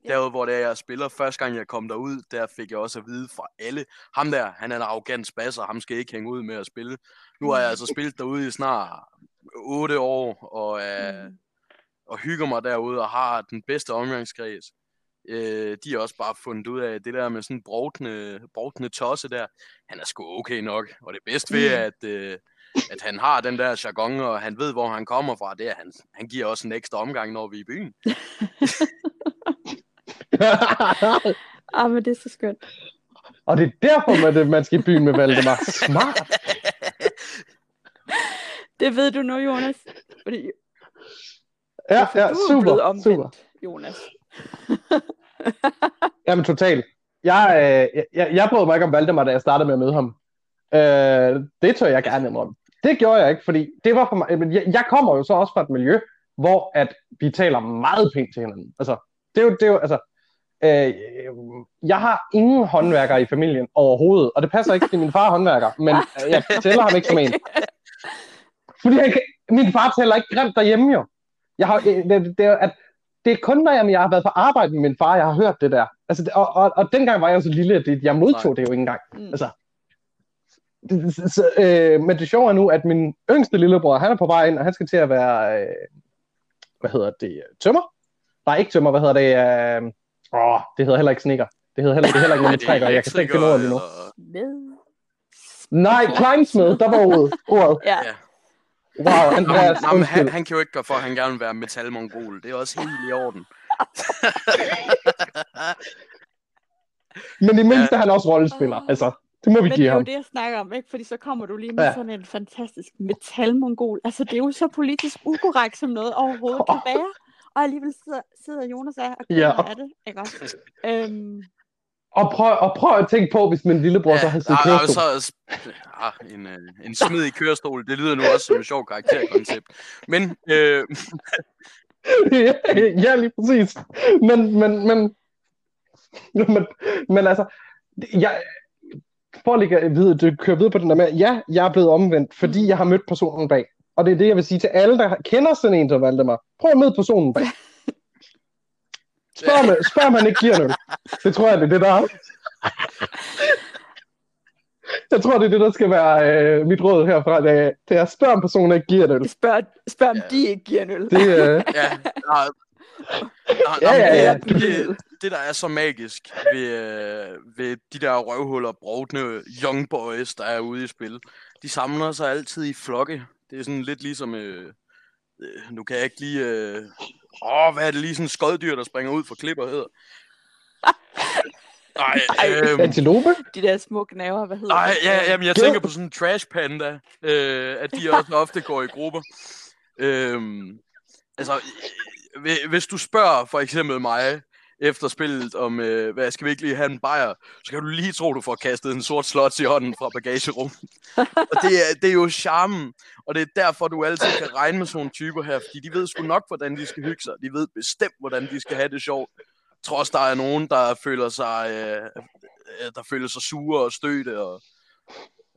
Derude, hvor det er, jeg spiller, første gang jeg kom derud, der fik jeg også at vide fra alle, ham der, han er en arrogant spasser, ham skal ikke hænge ud med at spille. Nu har jeg altså spillet derude i snart 8 år, og, øh, Mm. og hygger mig derude, og har den bedste omgangskreds. Øh, de har også bare fundet ud af, det der med sådan en brovtende, brovtende tosse der, han er sgu okay nok. Og det bedste ved, Mm. at, øh, at han har den der jargon, og han ved, hvor han kommer fra, det er, han, han giver også en ekstra omgang, når vi er i byen. Ah, men det er så skønt. og det er derfor, man, man skal i byen med Valdemar. Smart. Det ved du nu, Jonas. Fordi Ja, for ja, du er super, omvendt, super. Jonas. Jamen totalt. Jeg, øh, jeg, jeg brød mig ikke om Valdemar, da jeg startede med at møde ham. Øh, det tør jeg gerne indrømme. Det gjorde jeg ikke, fordi det var for mig, men jeg, jeg kommer jo så også fra et miljø, hvor at vi taler meget pænt til hinanden. Altså, det er jo, det er jo altså, øh, jeg har ingen håndværkere i familien overhovedet, og det passer ikke, fordi min far er håndværker, men jeg tæller ham ikke som en. Fordi kan, min far taler ikke grimt derhjemme jo. Jeg har, øh, det, det, er, at, det er kun, når jeg, jeg har været på arbejde med min far, jeg har hørt det der. Altså, det, og, og, og dengang var jeg så lille, at jeg modtog Nej. det jo ikke engang. Mm. Altså, det, så, øh, men det sjove er nu, at min yngste lillebror, han er på vej ind, og han skal til at være, øh, hvad hedder det, tømmer? Nej, ikke tømmer, hvad hedder det? Øh, åh, det hedder heller ikke snikker. Det hedder heller, det er heller ikke noget, trækker. Jeg kan slet ikke finde ordet lige nu. Nej, kleinsmed, der var ordet. ordet. Ja. Wow, Andreas, Jamen, han, han kan jo ikke gøre for, at han gerne vil være metalmongol. Det er også helt i orden. Men i mindste ja. han også rollespiller. Altså, det må vi Men give det er ham. jo det, jeg snakker om, ikke? Fordi så kommer du lige med Ja. ja. sådan en fantastisk metalmongol. Altså, det er jo så politisk ukorrekt, som noget overhovedet kan være. Og alligevel sidder, sidder Jonas af og Ja. af det, ikke også? Øhm, Og prøv, og prøv at tænke på, hvis min lillebror så havde siddet ja, kørestol. så, ja, en, øh, en smid i kørestol, det lyder nu også som et sjovt karakterkoncept. Men øh, ja, lige præcis. Men, men, men, men, men altså, jeg, for at lægge videre, du kører videre på den der med, ja, jeg er blevet omvendt, fordi jeg har mødt personen bag. Og det er det, jeg vil sige til alle, der kender sådan en som Valdemar. Prøv at møde personen bag. Spørg, med, spørg om han ikke giver øl. Det tror jeg, det er det, der er. Jeg tror, det er det, der skal være øh, mit råd herfra. Det er, det er spørge om personen ikke giver en øl. spørg, spørg om Ja. de ikke giver en øl. Det, øh, ja, nej, nej, Ja, ja, ja. Det, det, det, der er så magisk ved, øh, ved de der røvhuller, brovdende young boys, der er ude i spil, de samler sig altid i flokke. Det er sådan lidt ligesom, øh, øh, nu kan jeg ikke lige, øh, åh, hvad er det lige sådan en skoddyr, der springer ud fra klipper hedder? Nej, øhm, antilope? De der små knaver, hvad hedder Nej, det? ja, jamen, jeg tænker på sådan en trash panda, øh, at de også ofte går i grupper. Øhm, altså, øh, hvis du spørger for eksempel mig efter spillet om, øh, hvad skal vi ikke lige have en bajer, så kan du lige tro, du får kastet en sort slot i hånden fra bagagerum. og det er, det er jo charmen, og det er derfor, du altid kan regne med sådan nogle typer her, fordi de ved sgu nok, hvordan de skal hygge sig. De ved bestemt, hvordan de skal have det sjovt. Trods der er nogen, der føler sig, øh, øh, der føler sig sure og stødte. Og,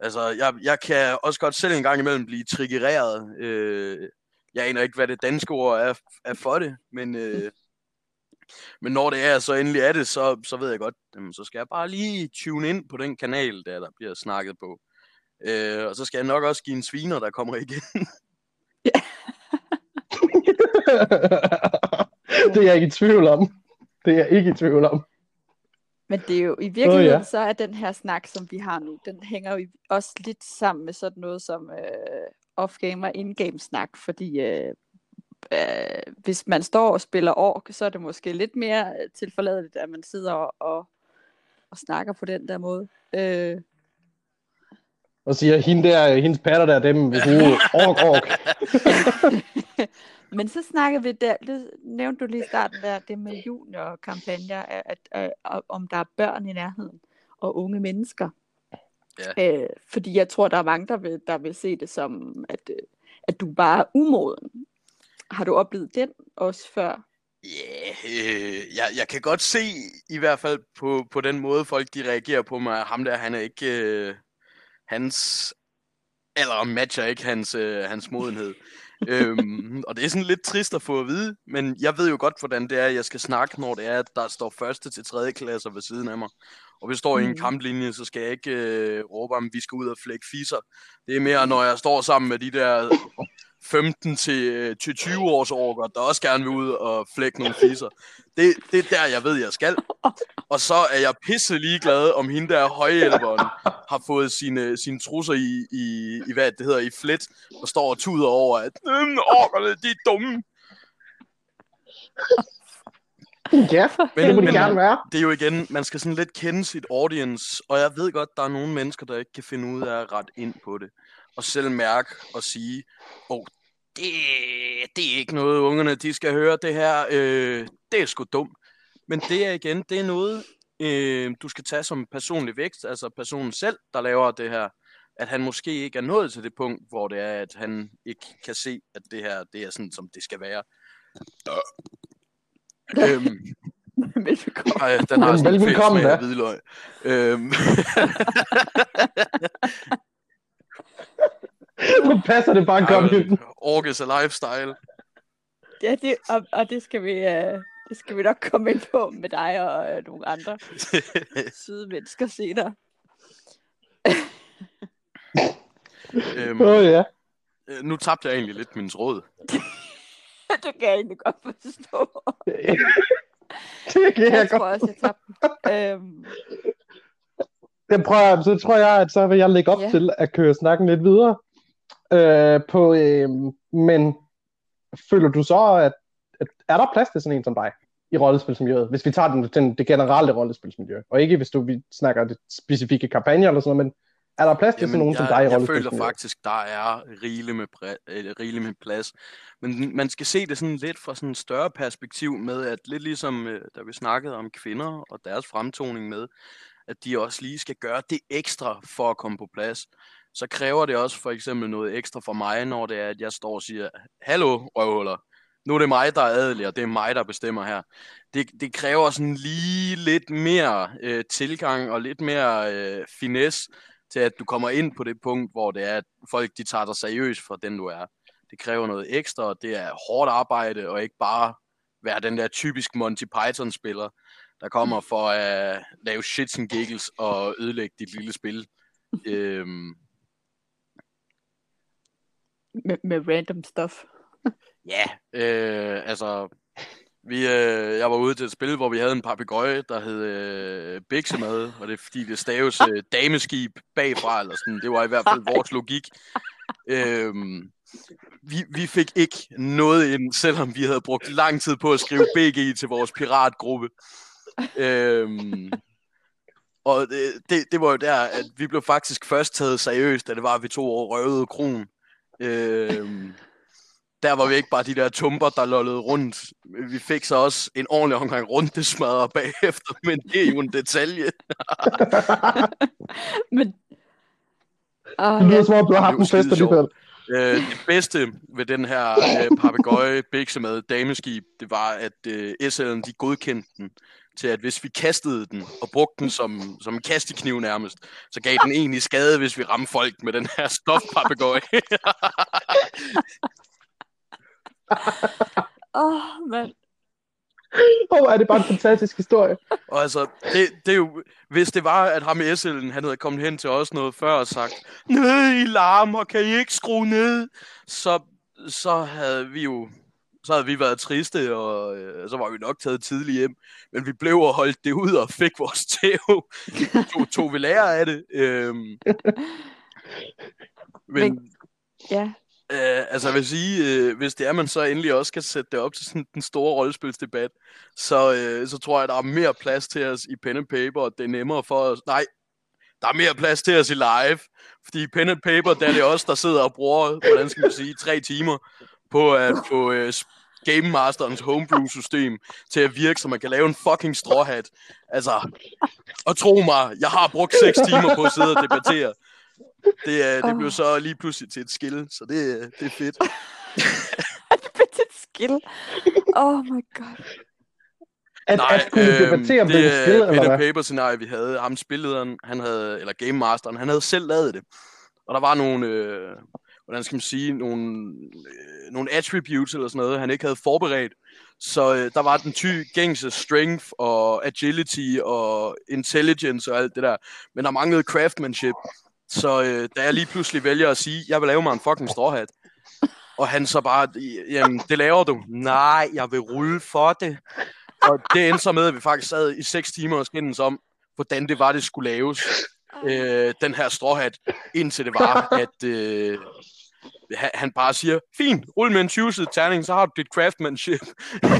altså, jeg, jeg kan også godt selv en gang imellem blive triggereret. Øh, jeg aner ikke, hvad det danske ord er, er for det, men, øh, men når det er, så endelig er det, så, så ved jeg godt, jamen, så skal jeg bare lige tune ind på den kanal, der, der bliver snakket på. Øh, og så skal jeg nok også give en sviner, der kommer igen. det er jeg ikke i tvivl om. Det er jeg ikke i tvivl om. Men det er jo i virkeligheden, oh, ja. så er den her snak, som vi har nu, den hænger jo også lidt sammen med sådan noget som øh, off-game og in-game snak, fordi øh, øh, hvis man står og spiller ork, så er det måske lidt mere tilforladeligt, at man sidder og, og, og snakker på den der måde. Øh, Og siger, hende der, hendes patter der, dem vil bruge ork, ork. Men så snakker vi der, det nævnte du lige i starten der, det med juniorkampagner, at, at, at, om der er børn i nærheden, og unge mennesker. Ja. Øh, fordi jeg tror, der er mange, der vil, der vil se det som, at, øh, at du bare er umoden. Har du oplevet den også før? Ja, yeah, øh, jeg, jeg kan godt se i hvert fald på, på den måde, folk de reagerer på mig. Ham der, han er ikke... Øh, hans alder matcher ikke hans, øh, hans modenhed. øhm, og det er sådan lidt trist at få at vide, men jeg ved jo godt, hvordan det er, jeg skal snakke, når det er, at der står første til tredje klasser ved siden af mig. Og hvis jeg står i en Mhm. kamplinje, så skal jeg ikke øh, råbe, om vi skal ud og flække fisser. Det er mere, når jeg står sammen med de der 15 til, øh, til 20 års orker, der også gerne vil ud og flække nogle fisser. Det, det er der, jeg ved, jeg skal. Og så er jeg pisse ligeglad, om hende der højhjælperen har fået sine, sine trusser i, i, i, hvad det hedder, i flet, og står og tuder over, at "Øhm, orkerne, de er dumme. Ja, Men, det må de men gerne være. det er jo igen, man skal sådan lidt kende sit audience, og jeg ved godt, der er nogle mennesker, der ikke kan finde ud af at rette ind på det, og selv mærke og sige, åh, oh, det, det er ikke noget, ungerne de skal høre, det her, øh, det er sgu dumt. Men det er igen, det er noget, øh, du skal tage som personlig vækst, altså personen selv, der laver det her, at han måske ikke er nået til det punkt, hvor det er, at han ikke kan se, at det her, det er sådan, som det skal være. øhm, Velbekomme. ej, den har sådan en af da. hvidløg. Øhm, Nu passer det bare godt ind. Orkes a lifestyle. Ja, det, og, og det skal vi... Uh, det skal vi nok komme ind på med dig og uh, nogle andre søde mennesker senere. øhm, oh, ja. øh, nu tabte jeg egentlig lidt min tråd. det kan jeg egentlig godt forstå. det kan jeg Jeg tror godt. også, jeg tabte øhm, Jeg prøver, så tror jeg, at så vil jeg lægge op Ja. til at køre snakken lidt videre. Øh, på, øh, men føler du så, at, at er der plads til sådan en som dig i rollespilsmiljøet? Hvis vi tager den, den, det generelle rollespilsmiljø, og ikke hvis du vi snakker det specifikke kampagner eller sådan noget, men er der plads til sådan nogen jeg, som dig i jeg føler faktisk, der er rigeligt med, øh, rigeligt med plads. Men man skal se det sådan lidt fra sådan et større perspektiv med, at lidt ligesom øh, da vi snakkede om kvinder og deres fremtoning med, at de også lige skal gøre det ekstra for at komme på plads. Så kræver det også for eksempel noget ekstra for mig, når det er, at jeg står og siger, hallo røvhuller, nu er det mig, der er adelig, og det er mig, der bestemmer her. Det, det kræver sådan lige lidt mere øh, tilgang og lidt mere øh, finesse, til at du kommer ind på det punkt, hvor det er, at folk de tager dig seriøst for den, du er. Det kræver noget ekstra, og det er hårdt arbejde, og ikke bare være den der typisk Monty Python-spiller, der kommer for at lave shits and giggles og ødelægge dit lille spil. øhm, med, med random stuff. ja, øh, altså, vi, øh, jeg var ude til et spil, hvor vi havde en papegøje, der hed øh, Biksemad, og det er fordi, det staves øh, dameskib bagfra, eller sådan. Det var i hvert fald vores logik. Øhm, vi, vi fik ikke noget ind, selvom vi havde brugt lang tid på at skrive BG til vores piratgruppe. Øhm, og det, det, det var jo der, at vi blev faktisk først taget seriøst, da det var, at vi tog over røvede kron. Øhm, der var vi ikke bare de der tumper, der lollede rundt. Vi fik så også en ordentlig omgang rundesmadre bagefter, men det er jo en detalje. Men... Oh, Det lyder som om, du har haft Det er en fest alligevel. Øh, det bedste ved den her øh, papegøje biksemad dameskib, det var, at øh, SL'en de godkendte den til, at hvis vi kastede den og brugte den som, som en kastekniv nærmest, så gav den egentlig skade, hvis vi ramte folk med den her stofpapegøje. Åh, oh, mand. Åh, oh, er det bare en fantastisk historie. og altså, det, det er jo, hvis det var, at ham i SL'en, han havde kommet hen til os noget før og sagt, nej, I larmer, kan I ikke skrue ned? Så, så havde vi jo så havde vi været triste, og øh, så var vi nok taget tidligt hjem. Men vi blev og holdt det ud og fik vores tæv. tog, tog vi lære af det. Øhm, men, Men- Ja. Øh, altså jeg vil sige, øh, hvis det er, man så endelig også kan sætte det op til sådan den store rollespilsdebat, så, øh, så tror jeg, der er mere plads til os i pen and paper, og det er nemmere for os. Nej, der er mere plads til os i live, fordi i pen and paper, der er det os, der sidder og bruger, hvordan skal man sige, tre timer på at få øh, Game Masterens homebrew-system til at virke, så man kan lave en fucking stråhat. Altså, og tro mig, jeg har brugt 6 timer på at sidde og debattere. Det, er, det blev så lige pludselig til et skill, så det, det er fedt. det blev til et skill. Oh my god. At, at kunne debattere en det skill, er eller hvad? paper scenarie, vi havde. Ham spillederen, han havde, eller game masteren, han havde selv lavet det. Og der var nogle, øh, hvordan skal man sige, nogle, øh, nogle attributes eller sådan noget, han ikke havde forberedt. Så øh, der var den ty gængse strength og agility og intelligence og alt det der. Men der manglede craftsmanship. Så øh, da jeg lige pludselig vælger at sige, jeg vil lave mig en fucking stråhat, og han så bare, jamen, det laver du. Nej, jeg vil rulle for det. Og det endte så med, at vi faktisk sad i 6 timer og skændes om, hvordan det var, det skulle laves, øh, den her stråhat, indtil det var, at øh, han- bare siger, fint, rul med en 20 terning, så har du dit craftsmanship.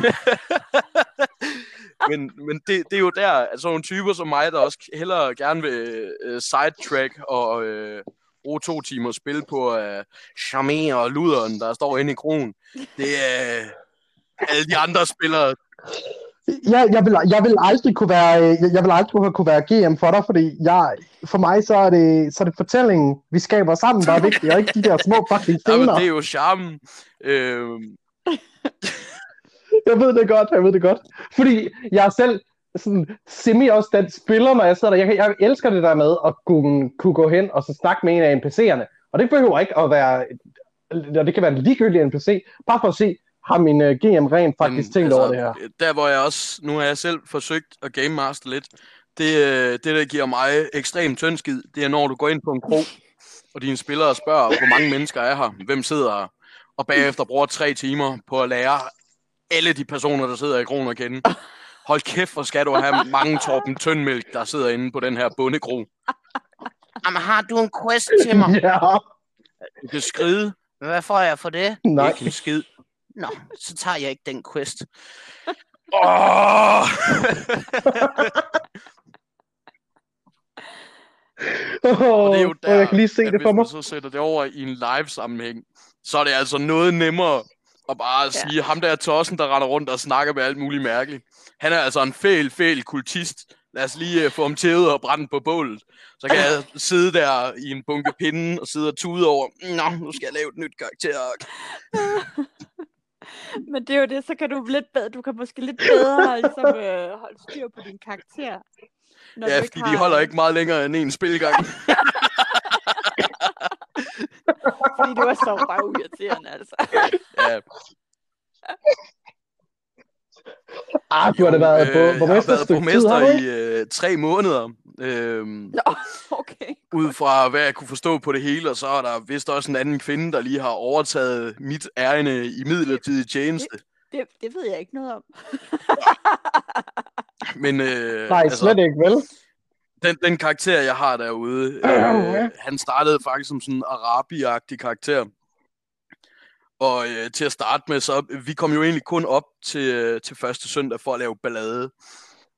men men det, det er jo der, altså nogle typer som mig, der også hellere gerne vil uh, sidetrack og uh, bruge to timer spil på uh, øh, og luderen, der står inde i kronen. Det er uh, alle de andre spillere, jeg, jeg, vil, jeg vil aldrig kunne være, jeg, jeg vil aldrig kunne være GM for dig, fordi jeg, for mig så er, det, så er det fortællingen, vi skaber sammen, der er vigtigt, og ikke de der små fucking scener. det er jo charmen. Øh, Jeg ved det godt, jeg ved det godt. Fordi jeg er selv sådan semi også den spiller, når jeg sidder der. Jeg, jeg elsker det der med at kunne, kunne gå hen og så snakke med en af NPC'erne. Og det behøver ikke at være, og det kan være en ligegyldig NPC, bare for at se, har min uh, GM rent faktisk Men, tænkt altså, over det her. Der hvor jeg også, nu har jeg selv forsøgt at game master lidt, det, øh, det der giver mig ekstrem tyndskid, det er når du går ind på en krog, og dine spillere spørger, hvor mange mennesker er her, hvem sidder her, og bagefter bruger tre timer på at lære alle de personer, der sidder i krogen at kende. Hold kæft, hvor skal du have mange Torben Tyndmælk, der sidder inde på den her bondekro. Jamen, har du en quest til mig? Ja, Du kan skride. Hvad får jeg for det? nej. Ikke en skid. Nå, så tager jeg ikke den quest. Åh! Og det er jo der, jeg kan lige se at det hvis for mig. man så sætter det over i en live-sammenhæng, så er det altså noget nemmere at bare Ja. sige, ham der tossen, der render rundt og snakker med alt muligt mærkeligt. Han er altså en fæl, fæl kultist. Lad os lige uh, få ham tævet og brænde på bålet. Så kan jeg sidde der i en bunke pinde og sidde og tude over, Nå, nu skal jeg lave et nyt karakter. Men det er jo det, så kan du lidt bedre, du kan måske lidt bedre ligesom, øh, holde styr på din karakter. Når Ja, fordi har, de holder ikke meget længere end en spilgang. Fordi du er så røvirriterende, altså. Ja, Ah, du har da været øh, på jeg har borgmester været stykke tid, borgmester har ikke? i øh, tre måneder. Øhm, Nå, okay. Ud fra hvad jeg kunne forstå på det hele, og så er der vist også en anden kvinde, der lige har overtaget mit ærende i midlertidig tjeneste. Det, det ved jeg ikke noget om. Men øh, Nej, slet ikke, vel? den, den karakter, jeg har derude, øh, han startede faktisk som sådan en arabi-agtig karakter. Og øh, til at starte med, så vi kom jo egentlig kun op til, øh, til første søndag for at lave ballade.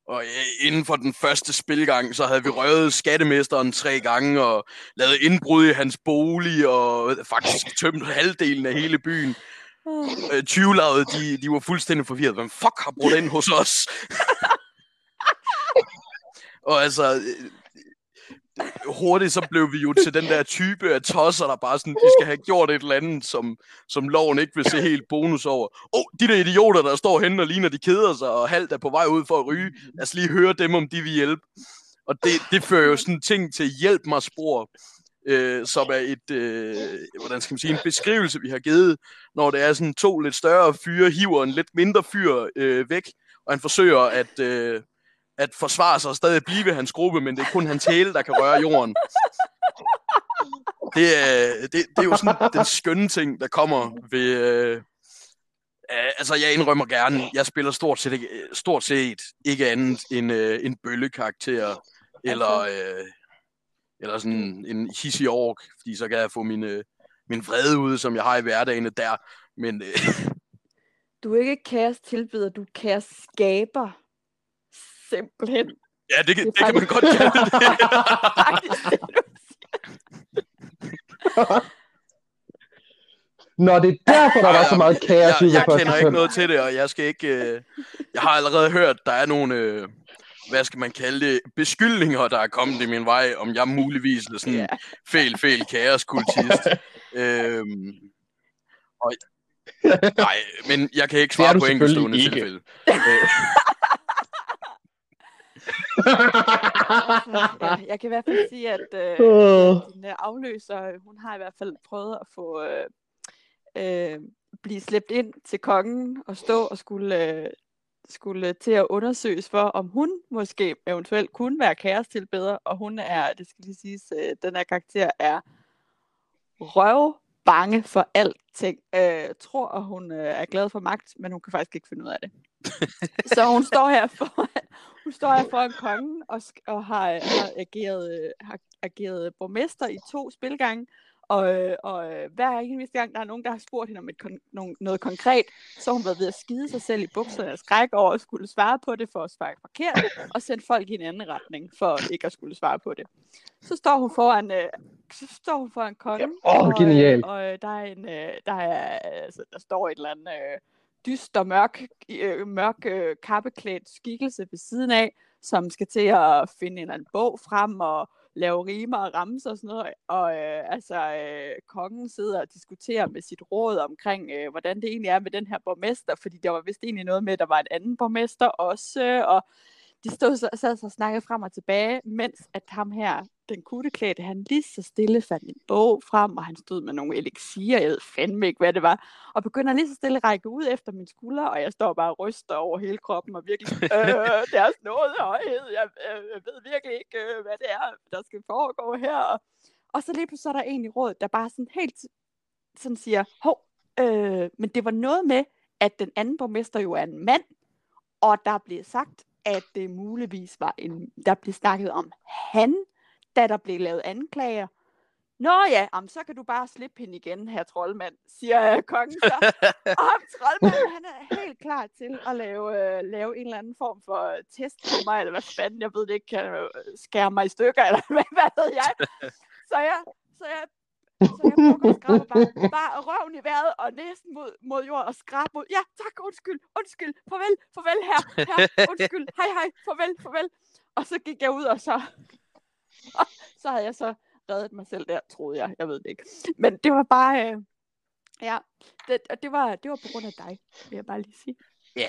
Og øh, inden for den første spilgang, så havde vi røvet skattemesteren tre gange, og lavet indbrud i hans bolig, og faktisk tømt halvdelen af hele byen. Øh, 20 de, de var fuldstændig forvirret. Hvem fuck har brugt ind hos os? og altså, øh, hurtigt så blev vi jo til den der type af tosser, der bare sådan, de skal have gjort et eller andet, som, som loven ikke vil se helt bonus over. Åh, oh, de der idioter, der står henne og ligner, de keder sig, og halvt er på vej ud for at ryge. Lad os lige høre dem, om de vil hjælpe. Og det, det fører jo sådan ting til hjælp mig spor, øh, som er et, øh, hvordan skal man sige, en beskrivelse, vi har givet, når det er sådan to lidt større fyre, hiver en lidt mindre fyr øh, væk, og han forsøger at, øh, at forsvare sig og stadig blive ved hans gruppe, men det er kun hans hæle, der kan røre jorden. Det er, det, det er jo sådan den skønne ting, der kommer ved... Øh, øh, altså, jeg indrømmer gerne, jeg spiller stort set ikke, stort set ikke andet end øh, en bøllekarakter, eller, øh, eller sådan en hissig ork, fordi så kan jeg få min, øh, min vrede ud, som jeg har i hverdagen der. Men øh, Du er ikke kaos tilbyder, du er kaos skaber. Simpelthen. ja, det, kan- Det det, er kan man faktisk- godt kalde det. Faktisk, Nå, det er derfor, der var så meget kaos jeg, af jeg kender ikke noget til det, og jeg skal ikke... Øh, jeg har allerede hørt, der er nogle, øh, hvad skal man kalde det, beskyldninger, der er kommet i min vej, om jeg muligvis er sådan en Ja. fæl, fæl kaoskultist. øhm, og, nej, men jeg kan ikke svare på enkeltstående tilfælde. Øh, ja, jeg kan i hvert fald sige, at øh, din øh, afløser, øh, hun har i hvert fald prøvet at få øh, øh, blive slæbt ind til kongen og stå og skulle, øh, skulle til at undersøges for, om hun måske eventuelt kunne være kærestilbeder, og hun er, det skal lige siges, øh, den her karakter er røv bange for alting. Øh, tror, at hun øh, er glad for magt, men hun kan faktisk ikke finde ud af det. Så hun står her for, hun står her foran kongen og, og har, har, ageret, har ageret borgmester i to spilgange. Og, og hver eneste gang, der er nogen, der har spurgt hende om et kon- noget konkret, så har hun været ved at skide sig selv i bukserne af skræk over at skulle svare på det for at svare forkert, og sende folk i en anden retning for ikke at skulle svare på det. Så står hun foran, øh, så står hun foran kongen, Åh, og, genial. øh, og øh, der, er en, øh, der, er, altså, der står et eller andet... Øh, dyster, mørk, øh, mørk øh, kappeklædt skikkelse ved siden af, som skal til at finde en eller anden bog frem og lave rimer og ramser og sådan noget. Og øh, altså, øh, kongen sidder og diskuterer med sit råd omkring, øh, hvordan det egentlig er med den her borgmester, fordi der var vist egentlig noget med, at der var en anden borgmester også, øh, og de stod så, sad så og snakkede frem og tilbage, mens at ham her, den kutteklædte, han lige så stille fandt en bog frem, og han stod med nogle elixier, jeg ved fandme ikke, hvad det var, og begynder lige så stille at række ud efter min skulder, og jeg står bare og ryster over hele kroppen, og virkelig, øh, deres noget højhed, jeg, øh, jeg ved virkelig ikke, øh, hvad det er, der skal foregå her, og, og så lige pludselig er der en i rådet, der bare sådan helt sådan siger, hov, øh, men det var noget med, at den anden borgmester jo er en mand, og der blev sagt, at det muligvis var en, der blev snakket om han, da der blev lavet anklager. Nå ja, jamen, så kan du bare slippe hende igen, her troldmand, siger øh, kongen så. Og troldmanden, han er helt klar til at lave, øh, lave en eller anden form for øh, test på mig, eller hvad fanden, jeg ved det ikke, kan øh, skære mig i stykker, eller hvad, hvad ved jeg. Så jeg, så jeg så jeg bukker skraber bare, bare røven i vejret og næsten mod, mod jorden og skrab mod, ja tak, undskyld, undskyld, farvel, farvel her, her, undskyld, hej hej, farvel, farvel. Og så gik jeg ud, og så, og så havde jeg så reddet mig selv der, troede jeg, jeg ved det ikke. Men det var bare, øh, ja, det, og det var, det var på grund af dig, vil jeg bare lige sige. Ja,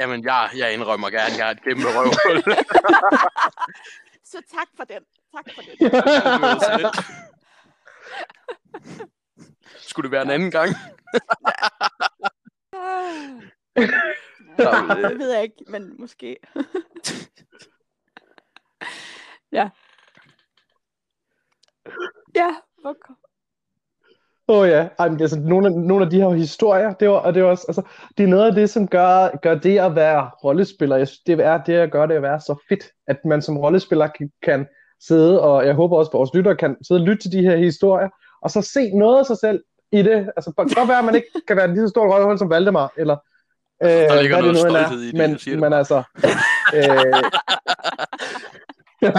jamen jeg, jeg indrømmer gerne, jeg har et kæmpe røvhul. Så tak for den, tak for den. Skulle det være en anden gang? Ja, det ved jeg ikke, men måske. ja. Ja, okay. Åh oh, ja, Ej, men altså, nogle, af, nogle af de her historier, det, var, og det, er også, altså, det er noget af det, som gør, gør det at være rollespiller. Jeg synes, det er det, at gøre det at være så fedt, at man som rollespiller kan, kan sidde, og jeg håber også, at vores lyttere kan sidde og lytte til de her historier, og så se noget af sig selv i det. Altså, det kan godt være, at man ikke kan være en lige så stor røvhul som Valdemar, eller der øh, ligger hvad det noget nu er. stolthed i det, men, det men altså... øh,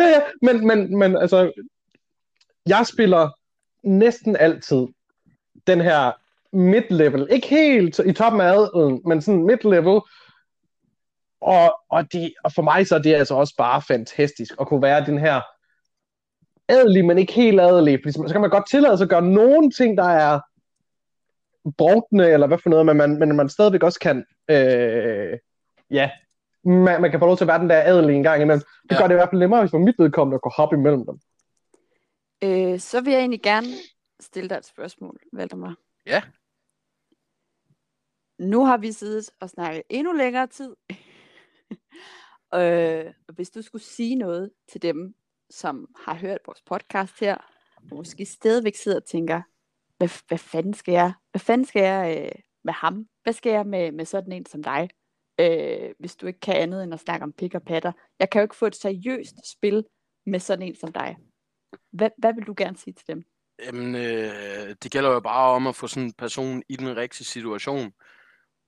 ja, ja, men, men, men altså, jeg spiller næsten altid den her mid-level. Ikke helt i toppen af adelen, men sådan mid-level. Og, og, de, og for mig så er det altså også bare fantastisk at kunne være den her adelig, men ikke helt adelig. Fordi så kan man godt tillade sig at gøre nogle ting, der er brugtende, eller hvad for noget, men man, men man stadigvæk også kan, øh, ja, man, man kan få lov til at være den der adelige en gang imellem. Det Ja. gør det i hvert fald nemmere, hvis for mit vedkommende at kunne hoppe imellem dem. Øh, så vil jeg egentlig gerne stille dig et spørgsmål, Valdemar. Ja. Nu har vi siddet og snakket endnu længere tid. øh, og hvis du skulle sige noget til dem, som har hørt vores podcast her, og måske stadigvæk sidder og tænker, hvad, hvad fanden skal jeg, hvad fanden skal jeg øh, med ham? Hvad skal jeg med, med sådan en som dig? Øh, hvis du ikke kan andet end at snakke om pik og patter. Jeg kan jo ikke få et seriøst spil med sådan en som dig. Hvad, hvad vil du gerne sige til dem? Jamen, øh, det gælder jo bare om at få sådan en person i den rigtige situation.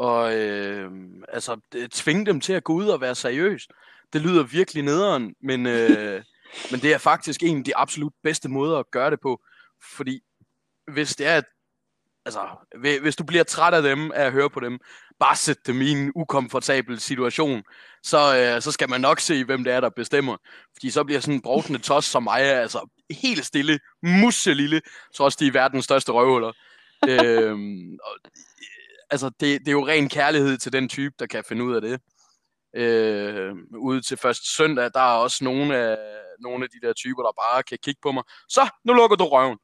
Og øh, altså, tvinge dem til at gå ud og være seriøs. Det lyder virkelig nederen, men, øh, men det er faktisk en af de absolut bedste måder at gøre det på. Fordi hvis det er, at- altså, hvi- hvis du bliver træt af dem, af at høre på dem, bare sæt dem i en ukomfortabel situation, så, øh, så skal man nok se, hvem det er, der bestemmer. Fordi så bliver sådan en brovtende tos som mig, altså helt stille, musselille, også de er verdens største røvhuller. øhm, og, altså, det, det er jo ren kærlighed til den type, der kan finde ud af det. Øh, ude til første søndag, der er også nogle af, nogle af de der typer, der bare kan kigge på mig. Så, nu lukker du røven.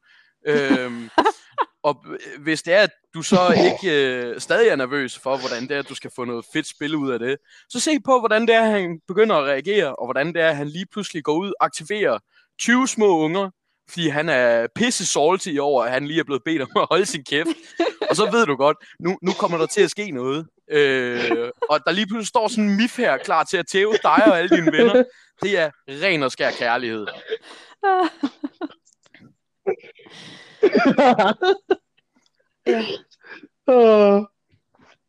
øhm, og øh, hvis det er, at du så ikke øh, stadig er nervøs for, hvordan det er, at du skal få noget fedt spil ud af det, så se på, hvordan det er, at han begynder at reagere, og hvordan det er, at han lige pludselig går ud og aktiverer 20 små unger, fordi han er pisse salty over, at han lige er blevet bedt om at holde sin kæft. Og så ved du godt, nu, nu kommer der til at ske noget. Øh, og der lige pludselig står sådan en mif her, klar til at tæve dig og alle dine venner. Det er ren og skær kærlighed. Ja. Åh.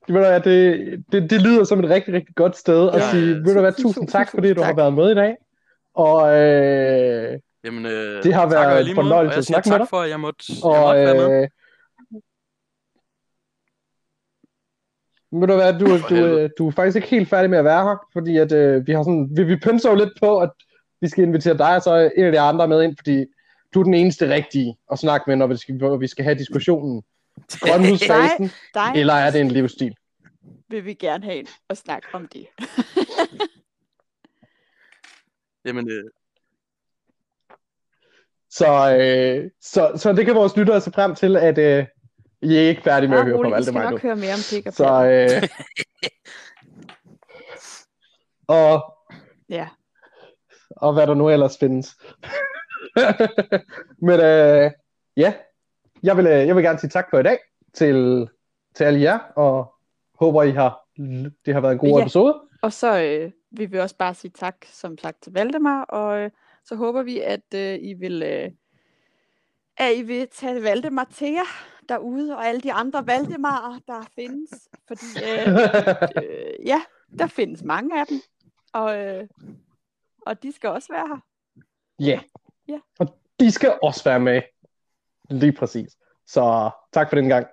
Ved du det, det, det lyder som et rigtig, rigtig godt sted at Ja, sige, ja, ved du hvad, tusind, tak, fordi du har tak. været med i dag. Og øh, Jamen, øh, Det har tak, været en fornøjelse jeg at snakke med tak dig. for, at jeg måtte, jeg og måtte være med. øh, Ved du hvad, du, du, øh, du er faktisk ikke helt færdig med at være her, fordi at, øh, vi har sådan, vi, vi pynser jo lidt på, at vi skal invitere dig og så en af de andre med ind, fordi du er den eneste rigtige at snakke med, når vi skal, når vi skal have diskussionen. Grønhusfasen, Dig eller er det en livsstil? vil vi gerne have og snakke om det. Jamen, øh, Så, øh, så, så det kan vores lyttere se frem til, at øh, I er ikke færdige med at høre på rolig, vi skal Valdemar nu. nok høre mere om pik og Så, øh, og, Ja. og hvad der nu ellers findes. Men øh, ja, jeg vil, øh, jeg vil gerne sige tak for i dag til, til alle jer, og håber, I har, det har været en god Ja. episode. Og så øh, vil vi også bare sige tak, som sagt, til Valdemar, og øh, så håber vi, at øh, I vil øh, at I vil tage Valdemar til jer derude, og alle de andre Valdemarer, der findes. Fordi øh, øh, ja, der findes mange af dem, og, øh, og de skal også være her. Ja. Ja. Og de skal også være med. Lige præcis. Så tak for den gang.